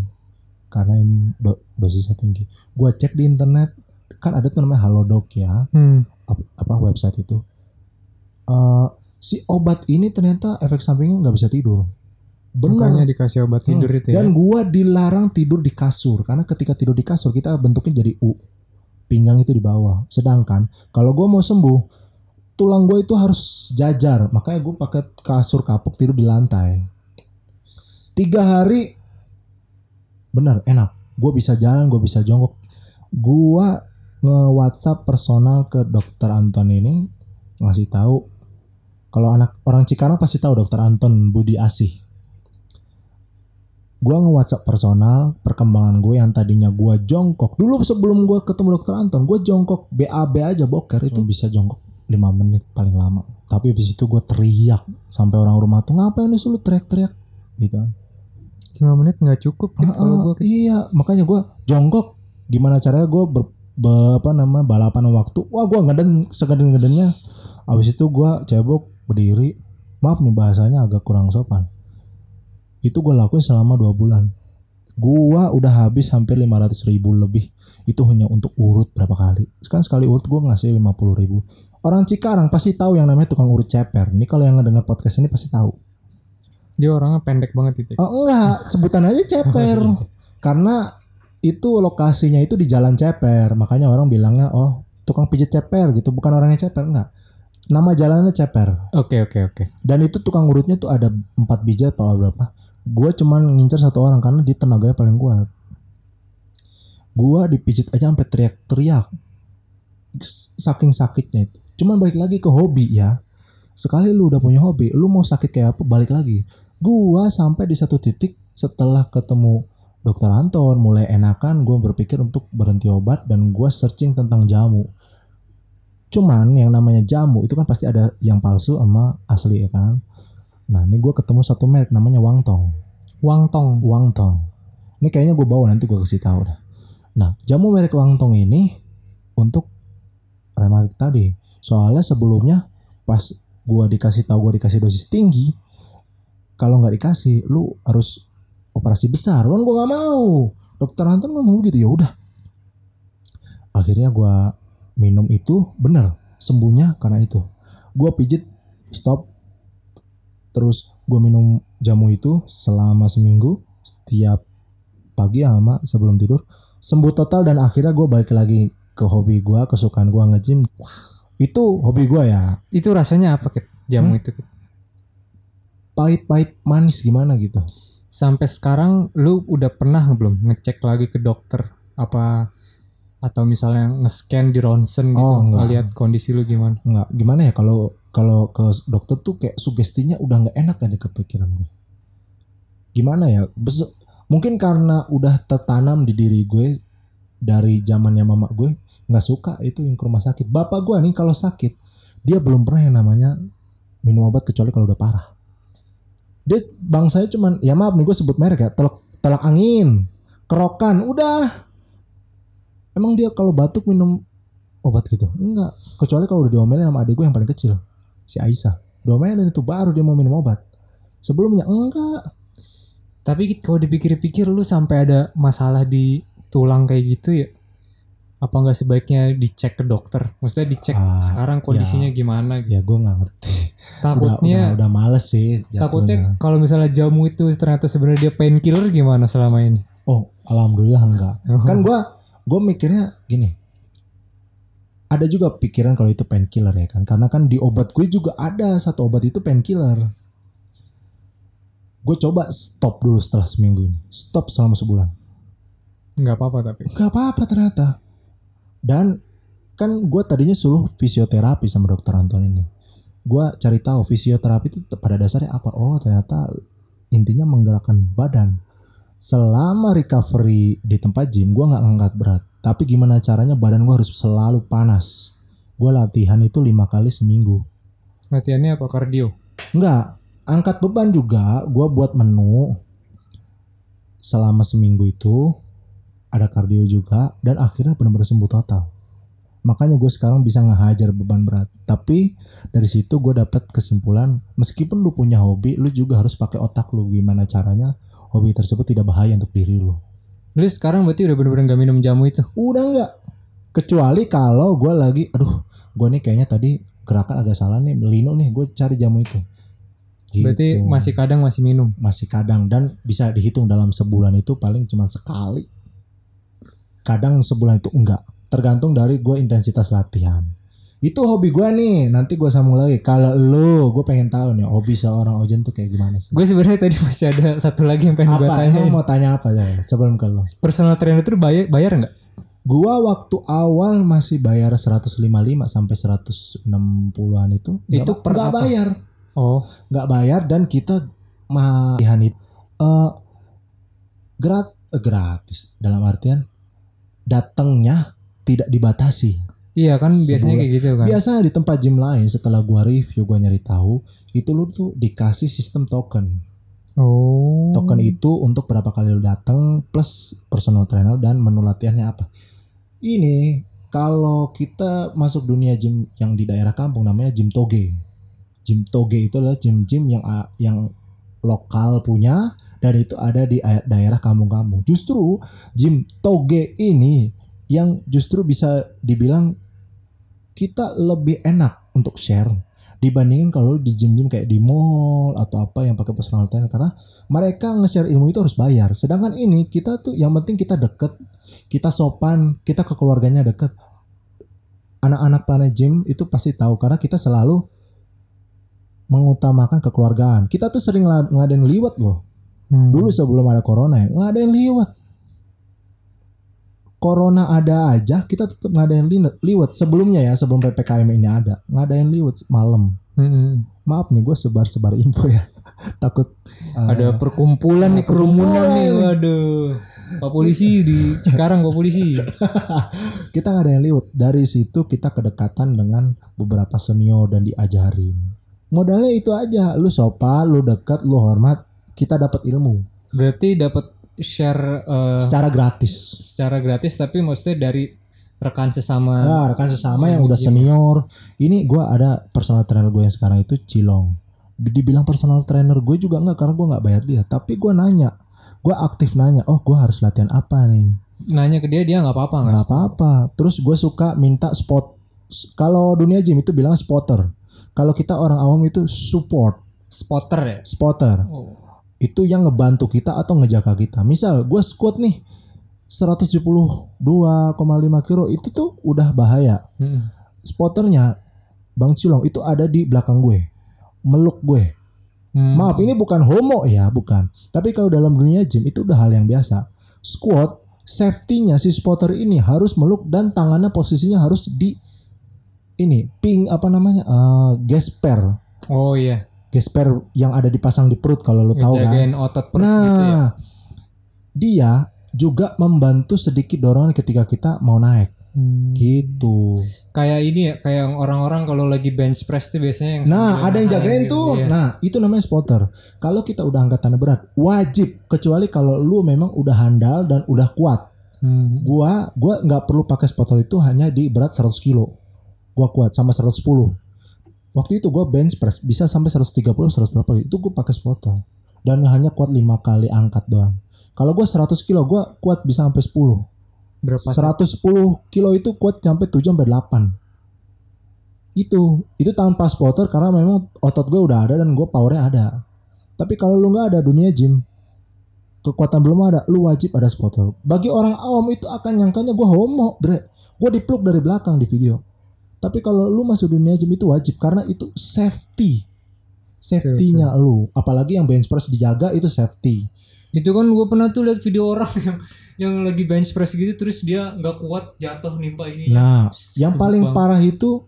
Speaker 2: Karena ini do- dosisnya tinggi. Gue cek di internet kan ada tuh namanya Halodoc ya.
Speaker 1: Hmm.
Speaker 2: ap- apa website itu. Eh si obat ini ternyata efek sampingnya nggak bisa tidur.
Speaker 1: Makanya dikasih obat tidur itu ya.
Speaker 2: dan gua dilarang tidur di kasur karena ketika tidur di kasur kita bentuknya jadi U. Pinggang itu di bawah. Sedangkan kalau gua mau sembuh tulang gua itu harus jajar. Makanya gua pakai kasur kapuk tidur di lantai. Tiga hari bener enak. Gua bisa jalan gua bisa jongkok. Gua nge WhatsApp personal ke dokter Anton ini ngasih tahu kalau anak orang Cikarang pasti tahu dokter Anton Budi Asih. Gue nge-whatsapp personal perkembangan gue yang tadinya gue jongkok. Dulu sebelum gue ketemu dokter Anton gue jongkok BAB aja boker. Itu bisa jongkok 5 menit paling lama. Tapi habis itu gue teriak sampai orang rumah tuh ngapain lu teriak-teriak gitu kan.
Speaker 1: 5 menit nggak cukup gitu kalau
Speaker 2: Ah,
Speaker 1: gua
Speaker 2: iya makanya gue jongkok. Gimana caranya gue ber, be- apa nama balapan waktu. Wah gue ngeden segeden gedennya abis itu gue cebok berdiri. Maaf nih bahasanya agak kurang sopan. Itu gue lakuin selama dua bulan. Gua udah habis hampir 500 ribu lebih. Itu hanya untuk urut berapa kali. Sekarang sekali urut gue ngasih 50 ribu. Orang Cikarang pasti tahu yang namanya tukang urut ceper. Ini kalau yang ngedengar podcast ini pasti tahu.
Speaker 1: Dia orangnya pendek banget itu.
Speaker 2: Oh enggak, sebutan aja ceper. [laughs] Karena itu lokasinya itu di Jalan Ceper, makanya orang bilangnya oh tukang pijit ceper gitu, bukan orangnya ceper enggak. Nama jalannya ceper.
Speaker 1: Oke oke oke.
Speaker 2: Dan itu tukang urutnya tuh ada empat biji apa berapa. Gue cuman ngincer satu orang karena dia tenaganya paling kuat. Gue dipijit aja sampai teriak-teriak. Saking sakitnya itu. Cuman balik lagi ke hobi ya. Sekali lu udah punya hobi, lu mau sakit kayak apa balik lagi. Gua sampai di satu titik setelah ketemu dokter Anton mulai enakan gue berpikir untuk berhenti obat dan gue searching tentang jamu. Cuman yang namanya jamu itu kan pasti ada yang palsu sama asli ya kan. Nah ini gue ketemu satu merek namanya Wangtong.
Speaker 1: Wang Tong.
Speaker 2: Wangtong. Ini kayaknya gue bawa nanti gue kasih tahu dah. Nah jamu merek Wangtong ini untuk rematik tadi. Soalnya sebelumnya pas gue dikasih tahu gue dikasih dosis tinggi, kalau nggak dikasih lu harus operasi besar. Kan gue nggak mau. Dokter Anton ngomong gitu ya udah. Akhirnya gue minum itu bener sembuhnya karena itu. Gue pijit stop terus gue minum jamu itu selama seminggu setiap pagi sama sebelum tidur sembuh total dan akhirnya gue balik lagi ke hobi gue kesukaan gue nge-gym itu hobi gue ya
Speaker 1: Itu rasanya apa Kit? Jamu
Speaker 2: Hmm?
Speaker 1: itu
Speaker 2: pahit-pahit manis gimana gitu
Speaker 1: Sampai sekarang lu udah pernah belum ngecek lagi ke dokter? Apa atau misalnya nge-scan di ronsen gitu
Speaker 2: Oh, enggak.
Speaker 1: ngeliat kondisi lu gimana?
Speaker 2: nggak gimana ya kalau kalau ke dokter tuh kayak sugestinya udah nggak enak aja kepikiran gue. Gimana ya Bes- mungkin karena udah tertanam di diri gue dari zamannya mama gue nggak suka itu yang ke rumah sakit. Bapak gue nih kalau sakit dia belum pernah yang namanya minum obat kecuali kalau udah parah dia bangsanya cuman ya maaf nih gue sebut merek ya telak telak angin kerokan udah. Emang dia kalau batuk minum obat gitu? Enggak kecuali kalau udah diomelin sama adik gue yang paling kecil si Aisyah. Diomelin itu baru dia mau minum obat. Sebelumnya enggak.
Speaker 1: Tapi kalau dipikir-pikir lu sampai ada masalah di tulang kayak gitu ya? Apa nggak sebaiknya dicek ke dokter? Maksudnya dicek
Speaker 2: Ah,
Speaker 1: sekarang kondisinya gimana gitu.
Speaker 2: ya gue nggak ngerti. Udah,
Speaker 1: Takutnya
Speaker 2: udah udah males sih
Speaker 1: takutnya
Speaker 2: jatuhnya
Speaker 1: kalau misalnya jamu itu ternyata sebenarnya dia painkiller gimana selama ini?
Speaker 2: oh alhamdulillah enggak. Kan gue gue mikirnya gini. Ada juga pikiran kalau itu painkiller ya kan? Karena kan di obat gue juga ada satu obat itu painkiller. Gue coba stop dulu setelah seminggu ini. Stop selama sebulan.
Speaker 1: Nggak apa-apa tapi.
Speaker 2: nggak apa-apa ternyata dan kan gue tadinya suruh fisioterapi sama dokter Anton ini. Gue cari tahu fisioterapi itu pada dasarnya apa? Oh ternyata intinya menggerakkan badan. Selama recovery di tempat gym gue nggak ngangkat berat. Tapi gimana caranya badan gue harus selalu panas? Gue latihan itu lima kali seminggu.
Speaker 1: Latihannya apa? Kardio?
Speaker 2: Enggak, angkat beban juga. Gue buat menu selama seminggu itu ada kardio juga dan akhirnya benar-benar sembuh total. Makanya gue sekarang bisa ngehajar beban berat. Tapi dari situ gue dapat kesimpulan meskipun lu punya hobi, lu juga harus pakai otak lu gimana caranya hobi tersebut tidak bahaya untuk diri lu.
Speaker 1: Lu sekarang berarti udah bener-bener nggak minum jamu itu?
Speaker 2: Udah enggak. Kecuali kalau gue lagi, aduh, gue nih kayaknya tadi gerakan agak salah nih, lino nih, gue cari jamu itu. Gitu.
Speaker 1: Berarti masih kadang masih minum.
Speaker 2: masih kadang dan bisa dihitung dalam sebulan itu paling cuma sekali. Kadang sebulan itu enggak. Tergantung dari gue intensitas latihan. Itu hobi gue nih. Nanti gue sambung lagi. Kalau lo, gue pengen tahu nih hobi seorang Ojen tuh kayak gimana sih?
Speaker 1: Gue sebenarnya tadi masih ada satu lagi yang pengen gue
Speaker 2: Apa?
Speaker 1: tanya.
Speaker 2: Emang mau tanya apa ya sebelum ke lo?
Speaker 1: Personal trainer itu bayar bayar nggak?
Speaker 2: Gua waktu awal masih bayar 155 sampai 160-an itu.
Speaker 1: Itu per
Speaker 2: nggak
Speaker 1: apa?
Speaker 2: bayar.
Speaker 1: Oh,
Speaker 2: nggak bayar dan kita malihan itu eh, grat eh, gratis dalam artian datangnya tidak dibatasi.
Speaker 1: iya kan biasanya
Speaker 2: Sebulan.
Speaker 1: kayak gitu kan.
Speaker 2: Biasanya di tempat gym lain setelah gua review gua nyari tahu itu lu tuh dikasih sistem token.
Speaker 1: Oh.
Speaker 2: Token itu untuk berapa kali lu datang plus personal trainer dan menu latihannya apa. Ini kalau kita masuk dunia gym yang di daerah kampung namanya gym toge. Gym toge itu adalah gym-gym yang yang lokal punya dan itu ada di daerah kampung-kampung. Justru gym toge ini yang justru bisa dibilang kita lebih enak untuk share dibandingin kalau di gym-gym kayak di mall atau apa yang pakai personal trainer karena mereka nge-share ilmu itu harus bayar. Sedangkan ini kita tuh yang penting kita deket, kita sopan, kita ke keluarganya deket. Anak-anak planet gym itu pasti tahu karena kita selalu mengutamakan kekeluargaan. Kita tuh sering ngadain liwat loh.
Speaker 1: Hmm.
Speaker 2: Dulu sebelum ada corona ya, ngadain liwat. Corona ada aja, kita tetap ngadain li- liwat. Sebelumnya ya, sebelum PPKM ini ada, ngadain liwat malam.
Speaker 1: Mm-mm.
Speaker 2: Maaf nih, gue sebar-sebar info ya. [laughs] Takut uh,
Speaker 1: Ada perkumpulan nih kerumunan nih. Waduh. Pak polisi di Cikarang Pak polisi. [laughs]
Speaker 2: kita ngadain liwat. Dari situ kita kedekatan dengan beberapa senior dan diajarin. Modalnya itu aja, lu sopan, lu dekat, lu hormat, kita dapat ilmu
Speaker 1: Berarti dapat share eh,
Speaker 2: secara gratis.
Speaker 1: secara gratis tapi maksudnya dari rekan sesama.
Speaker 2: Nah, rekan sesama yang udah senior. Ini gua ada personal trainer gue yang sekarang itu Cilong. Dibilang personal trainer gue juga nggak karena gue nggak bayar dia. Tapi gue nanya, gue aktif nanya. Oh, gue harus latihan apa nih?
Speaker 1: Nanya ke dia dia nggak apa-apa nggak?
Speaker 2: Nggak apa-apa. Terus gue suka minta spot. Kalau dunia gym itu bilang spotter. Kalau kita orang awam itu support,
Speaker 1: Spotter ya.
Speaker 2: spotter.
Speaker 1: Oh.
Speaker 2: Itu yang ngebantu kita atau ngejaga kita. Misal gue squat nih 172,5 kilo itu tuh udah bahaya.
Speaker 1: Mm-mm.
Speaker 2: spotternya Bang Cilong itu ada di belakang gue. Meluk gue.
Speaker 1: Hmm.
Speaker 2: Maaf ini bukan homo ya, bukan. Tapi kalau dalam dunia gym itu udah hal yang biasa. Squat, safety-nya si spotter ini harus meluk dan tangannya posisinya harus di ini, ping apa namanya? eh gesper.
Speaker 1: Oh iya.
Speaker 2: Gesper yang ada dipasang di perut kalau lo tahu kan.
Speaker 1: Otot perut
Speaker 2: Nah,
Speaker 1: gitu ya.
Speaker 2: dia juga membantu sedikit dorongan ketika kita mau naik.
Speaker 1: Hmm.
Speaker 2: Gitu.
Speaker 1: Kayak ini ya, kayak orang-orang kalau lagi bench press tuh biasanya yang
Speaker 2: Nah, ada yang jagain
Speaker 1: gitu,
Speaker 2: tuh.
Speaker 1: iya.
Speaker 2: Nah, itu namanya spotter. Kalau kita udah angkatannya berat, wajib kecuali kalau lu memang udah handal dan udah kuat.
Speaker 1: Hmm.
Speaker 2: Gua gua nggak perlu pakai spotter itu hanya di berat 100 kilo. Gua kuat sama 110. Waktu itu gua bench press bisa sampai 130 100 berapa gitu. Itu gua pakai spotter. Dan hanya kuat 5 kali angkat doang. Kalau gua 100 kilo, gua kuat bisa sampai 10.
Speaker 1: Berapa?
Speaker 2: 110 kilo itu kuat sampai 7 sampai 8. Itu, itu tanpa spotter karena memang otot gue udah ada dan gue powernya ada. Tapi kalau lu nggak ada dunia gym, kekuatan belum ada, lu wajib ada spotter. Bagi orang awam itu akan nyangkanya gue homo, bre. Gue dipeluk dari belakang di video. Tapi kalau lu masuk dunia gym itu wajib karena itu safety. Safety-nya lu, apalagi yang bench press dijaga itu safety.
Speaker 1: Itu kan gue pernah tuh lihat video orang [laughs] yang yang lagi bench press gitu terus dia nggak kuat jatuh nimpa ini.
Speaker 2: Nah, yang paling
Speaker 1: banget.
Speaker 2: parah itu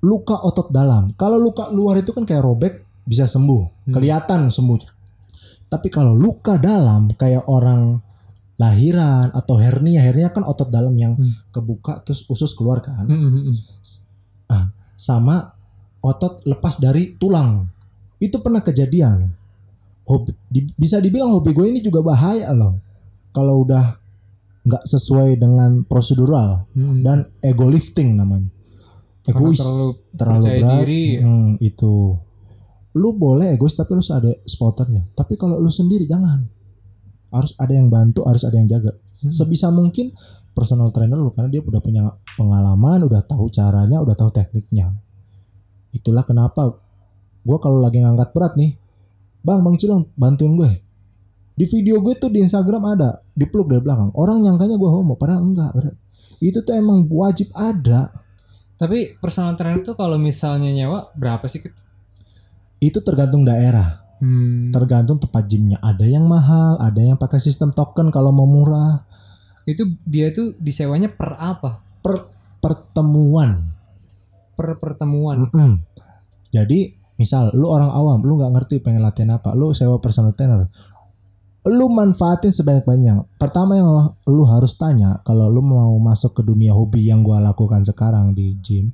Speaker 2: luka otot dalam. Kalau luka luar itu kan kayak robek bisa sembuh, kelihatan sembuh. Tapi kalau luka dalam kayak orang lahiran atau hernia, hernia kan otot dalam yang kebuka terus usus keluar kan.
Speaker 1: Hmm, hmm, hmm.
Speaker 2: Ah, sama otot lepas dari tulang. Itu pernah kejadian. Hobi, di- bisa dibilang hobi gue ini juga bahaya loh. Kalau udah nggak sesuai dengan prosedural
Speaker 1: Hmm.
Speaker 2: dan ego lifting namanya.
Speaker 1: Karena
Speaker 2: Egois,
Speaker 1: terlalu
Speaker 2: terlalu, berat.
Speaker 1: diri.
Speaker 2: Hmm, itu. Lu boleh egois tapi lu harus ada spotternya. Tapi kalau lu sendiri jangan. Harus ada yang bantu, harus ada yang jaga.
Speaker 1: Hmm.
Speaker 2: Sebisa mungkin personal trainer lu karena dia udah punya pengalaman, udah tahu caranya, udah tahu tekniknya. Itulah kenapa gue kalau lagi ngangkat berat nih bang bang Cilong bantuin gue di video gue tuh di Instagram ada dipeluk dari belakang orang nyangkanya gue homo padahal enggak itu tuh emang wajib ada
Speaker 1: Tapi personal trainer tuh kalau misalnya nyewa berapa sih?
Speaker 2: Itu tergantung daerah
Speaker 1: Hmm.
Speaker 2: tergantung tempat gymnya ada yang mahal ada yang pakai sistem token kalau mau murah
Speaker 1: Itu dia tuh disewanya per apa?
Speaker 2: per pertemuan
Speaker 1: Per pertemuan.
Speaker 2: Mm-mm. Jadi misal lu orang awam, lu nggak ngerti pengen latihan apa, lu sewa personal trainer. Lu manfaatin sebanyak-banyak. Pertama yang lu harus tanya kalau lu mau masuk ke dunia hobi yang gua lakukan sekarang di gym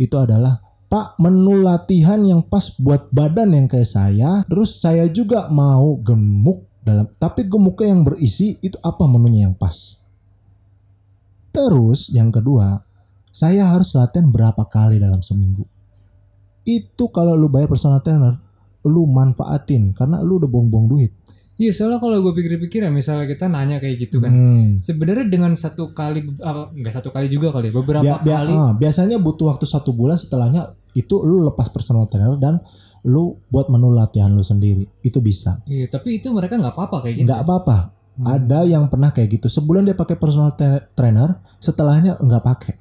Speaker 2: itu adalah Pak menu latihan yang pas buat badan yang kayak saya, terus saya juga mau gemuk dalam tapi gemuknya yang berisi itu apa menunya yang pas. Terus yang kedua, saya harus latihan berapa kali dalam seminggu. Itu kalau lu bayar personal trainer, lu manfaatin karena lu udah buang-buang duit.
Speaker 1: Iya soalnya kalau gue pikir-pikir ya misalnya kita nanya kayak gitu kan.
Speaker 2: Hmm.
Speaker 1: Sebenarnya dengan satu kali apa enggak satu kali juga kali beberapa
Speaker 2: Bia- bia-
Speaker 1: kali.
Speaker 2: ah, biasanya butuh waktu satu bulan setelahnya itu lu lepas personal trainer dan lu buat menu latihan lu sendiri. Itu bisa.
Speaker 1: Iya, tapi itu mereka nggak apa-apa kayak gitu.
Speaker 2: Nggak apa-apa. Ada yang pernah kayak gitu. Sebulan dia pakai personal tra- trainer, setelahnya nggak pakai.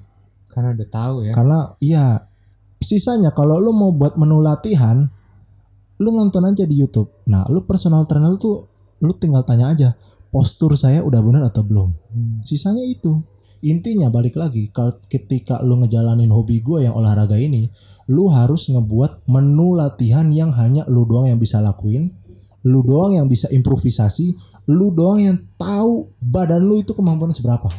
Speaker 1: Karena udah tahu ya.
Speaker 2: Karena iya sisanya kalau lu mau buat menu latihan, lu nonton aja di YouTube. Nah, lu personal trainer tuh lu tinggal tanya aja postur saya udah benar atau belum. Sisanya itu. Intinya balik lagi kalau ketika lu ngejalanin hobi gue yang olahraga ini, lu harus ngebuat menu latihan yang hanya lu doang yang bisa lakuin, lu doang yang bisa improvisasi, lu doang yang tahu badan lu itu kemampuannya seberapa.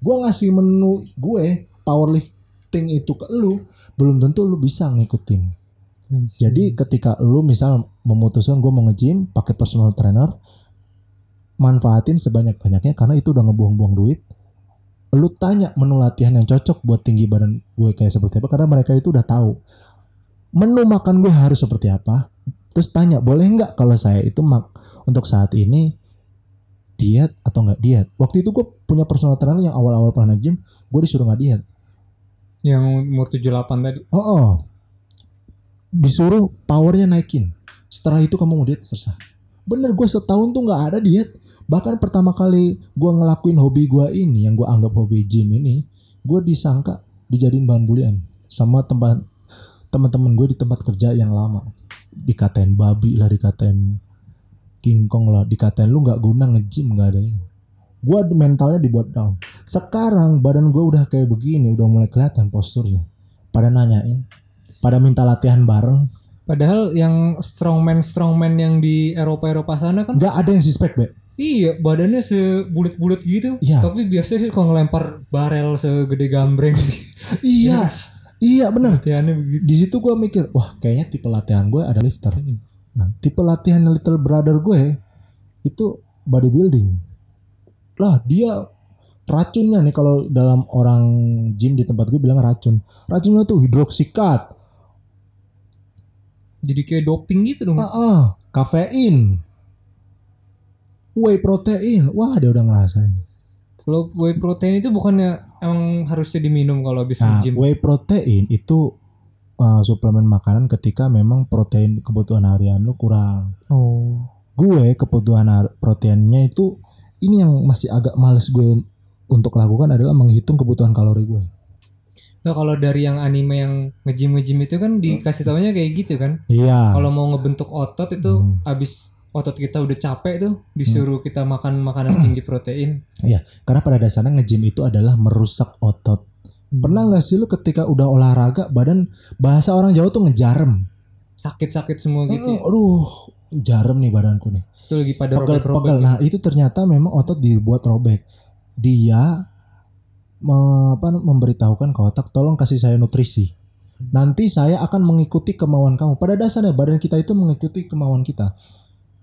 Speaker 2: Gue ngasih menu gue powerlifting itu ke lu, belum tentu lu bisa ngikutin. Jadi ketika lu misal memutuskan gue mau nge-gym pakai personal trainer, manfaatin sebanyak-banyaknya karena itu udah ngebuang-buang duit. Lu tanya menu latihan yang cocok buat tinggi badan gue kayak seperti apa karena mereka itu udah tahu. Menu makan gue harus seperti apa. Terus tanya, boleh nggak kalau saya itu mak untuk saat ini diet atau nggak diet? Waktu itu gue punya personal trainer yang awal-awal pernah gym, gue disuruh nggak diet.
Speaker 1: Yang umur 78 tadi.
Speaker 2: Oh, oh. Disuruh powernya naikin. Setelah itu kamu mau diet terserah. Bener gue setahun tuh nggak ada diet. Bahkan pertama kali gue ngelakuin hobi gue ini, yang gue anggap hobi gym ini, gue disangka dijadiin bahan bulian sama tempat teman-teman gue di tempat kerja yang lama. Dikatain babi lah, dikatain King Kong lah, dikatain lu nggak guna nge-gym nggak ada ini. Gue mentalnya dibuat down. Sekarang badan gue udah kayak begini, udah mulai kelihatan posturnya. Pada nanyain, pada minta latihan bareng.
Speaker 1: Padahal yang strongman strongman yang di Eropa Eropa sana kan
Speaker 2: Nggak ada yang suspek, Be.
Speaker 1: iya badannya sebulat-bulat gitu.
Speaker 2: Iya.
Speaker 1: Tapi biasanya sih kalau ngelempar barel segede gambreng
Speaker 2: Iya, iya bener.
Speaker 1: latihannya begitu.
Speaker 2: Di situ gue mikir, wah kayaknya tipe latihan gue ada lifter.
Speaker 1: Hmm.
Speaker 2: Nah, tipe latihan little brother gue itu bodybuilding. Lah dia racunnya nih kalau dalam orang gym di tempat gue bilang racun. Racunnya tuh hidroksikat,
Speaker 1: Jadi kayak doping gitu dong.
Speaker 2: ah, ah, kafein, whey protein. Wah dia udah ngerasain.
Speaker 1: Kalau whey protein itu bukannya emang harusnya diminum kalau habis
Speaker 2: Nah,
Speaker 1: nge-gym.
Speaker 2: whey protein itu uh, suplemen makanan ketika memang protein kebutuhan harian lu kurang.
Speaker 1: Oh.
Speaker 2: gue kebutuhan proteinnya itu ini yang masih agak males gue un- untuk lakukan adalah menghitung kebutuhan kalori gue.
Speaker 1: Nah, kalau dari yang anime yang nge-gym nge-gym itu kan dikasih taunya kayak gitu kan.
Speaker 2: Iya.
Speaker 1: Kalau mau ngebentuk otot itu
Speaker 2: Hmm.
Speaker 1: habis otot kita udah capek tuh disuruh kita makan makanan tinggi protein.
Speaker 2: Iya, karena pada dasarnya nge-gym itu adalah merusak otot. Pernah nggak sih lu ketika udah olahraga badan bahasa orang Jawa tuh ngejarem.
Speaker 1: Sakit-sakit semua gitu. ya.
Speaker 2: Hmm, aduh, jarem nih badanku nih.
Speaker 1: Itu lagi pada robek-robek.
Speaker 2: Nah, itu ternyata memang otot dibuat robek. Dia me- apa, memberitahukan ke otak tolong kasih saya nutrisi. Nanti saya akan mengikuti kemauan kamu. Pada dasarnya badan kita itu mengikuti kemauan kita.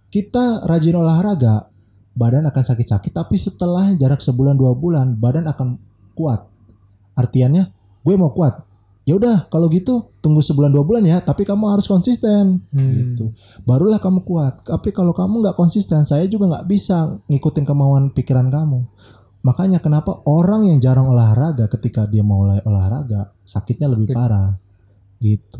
Speaker 2: Kita rajin olahraga, badan akan sakit-sakit. Tapi setelah jarak sebulan dua bulan, badan akan kuat. Artiannya, gue mau kuat. Ya udah, kalau gitu tunggu sebulan dua bulan ya. Tapi kamu harus konsisten.
Speaker 1: Hmm.
Speaker 2: Gitu. Barulah kamu kuat. Tapi kalau kamu nggak konsisten, saya juga nggak bisa ngikutin kemauan pikiran kamu. Makanya kenapa orang yang jarang olahraga ketika dia mau mulai olahraga sakitnya lebih parah. Gitu.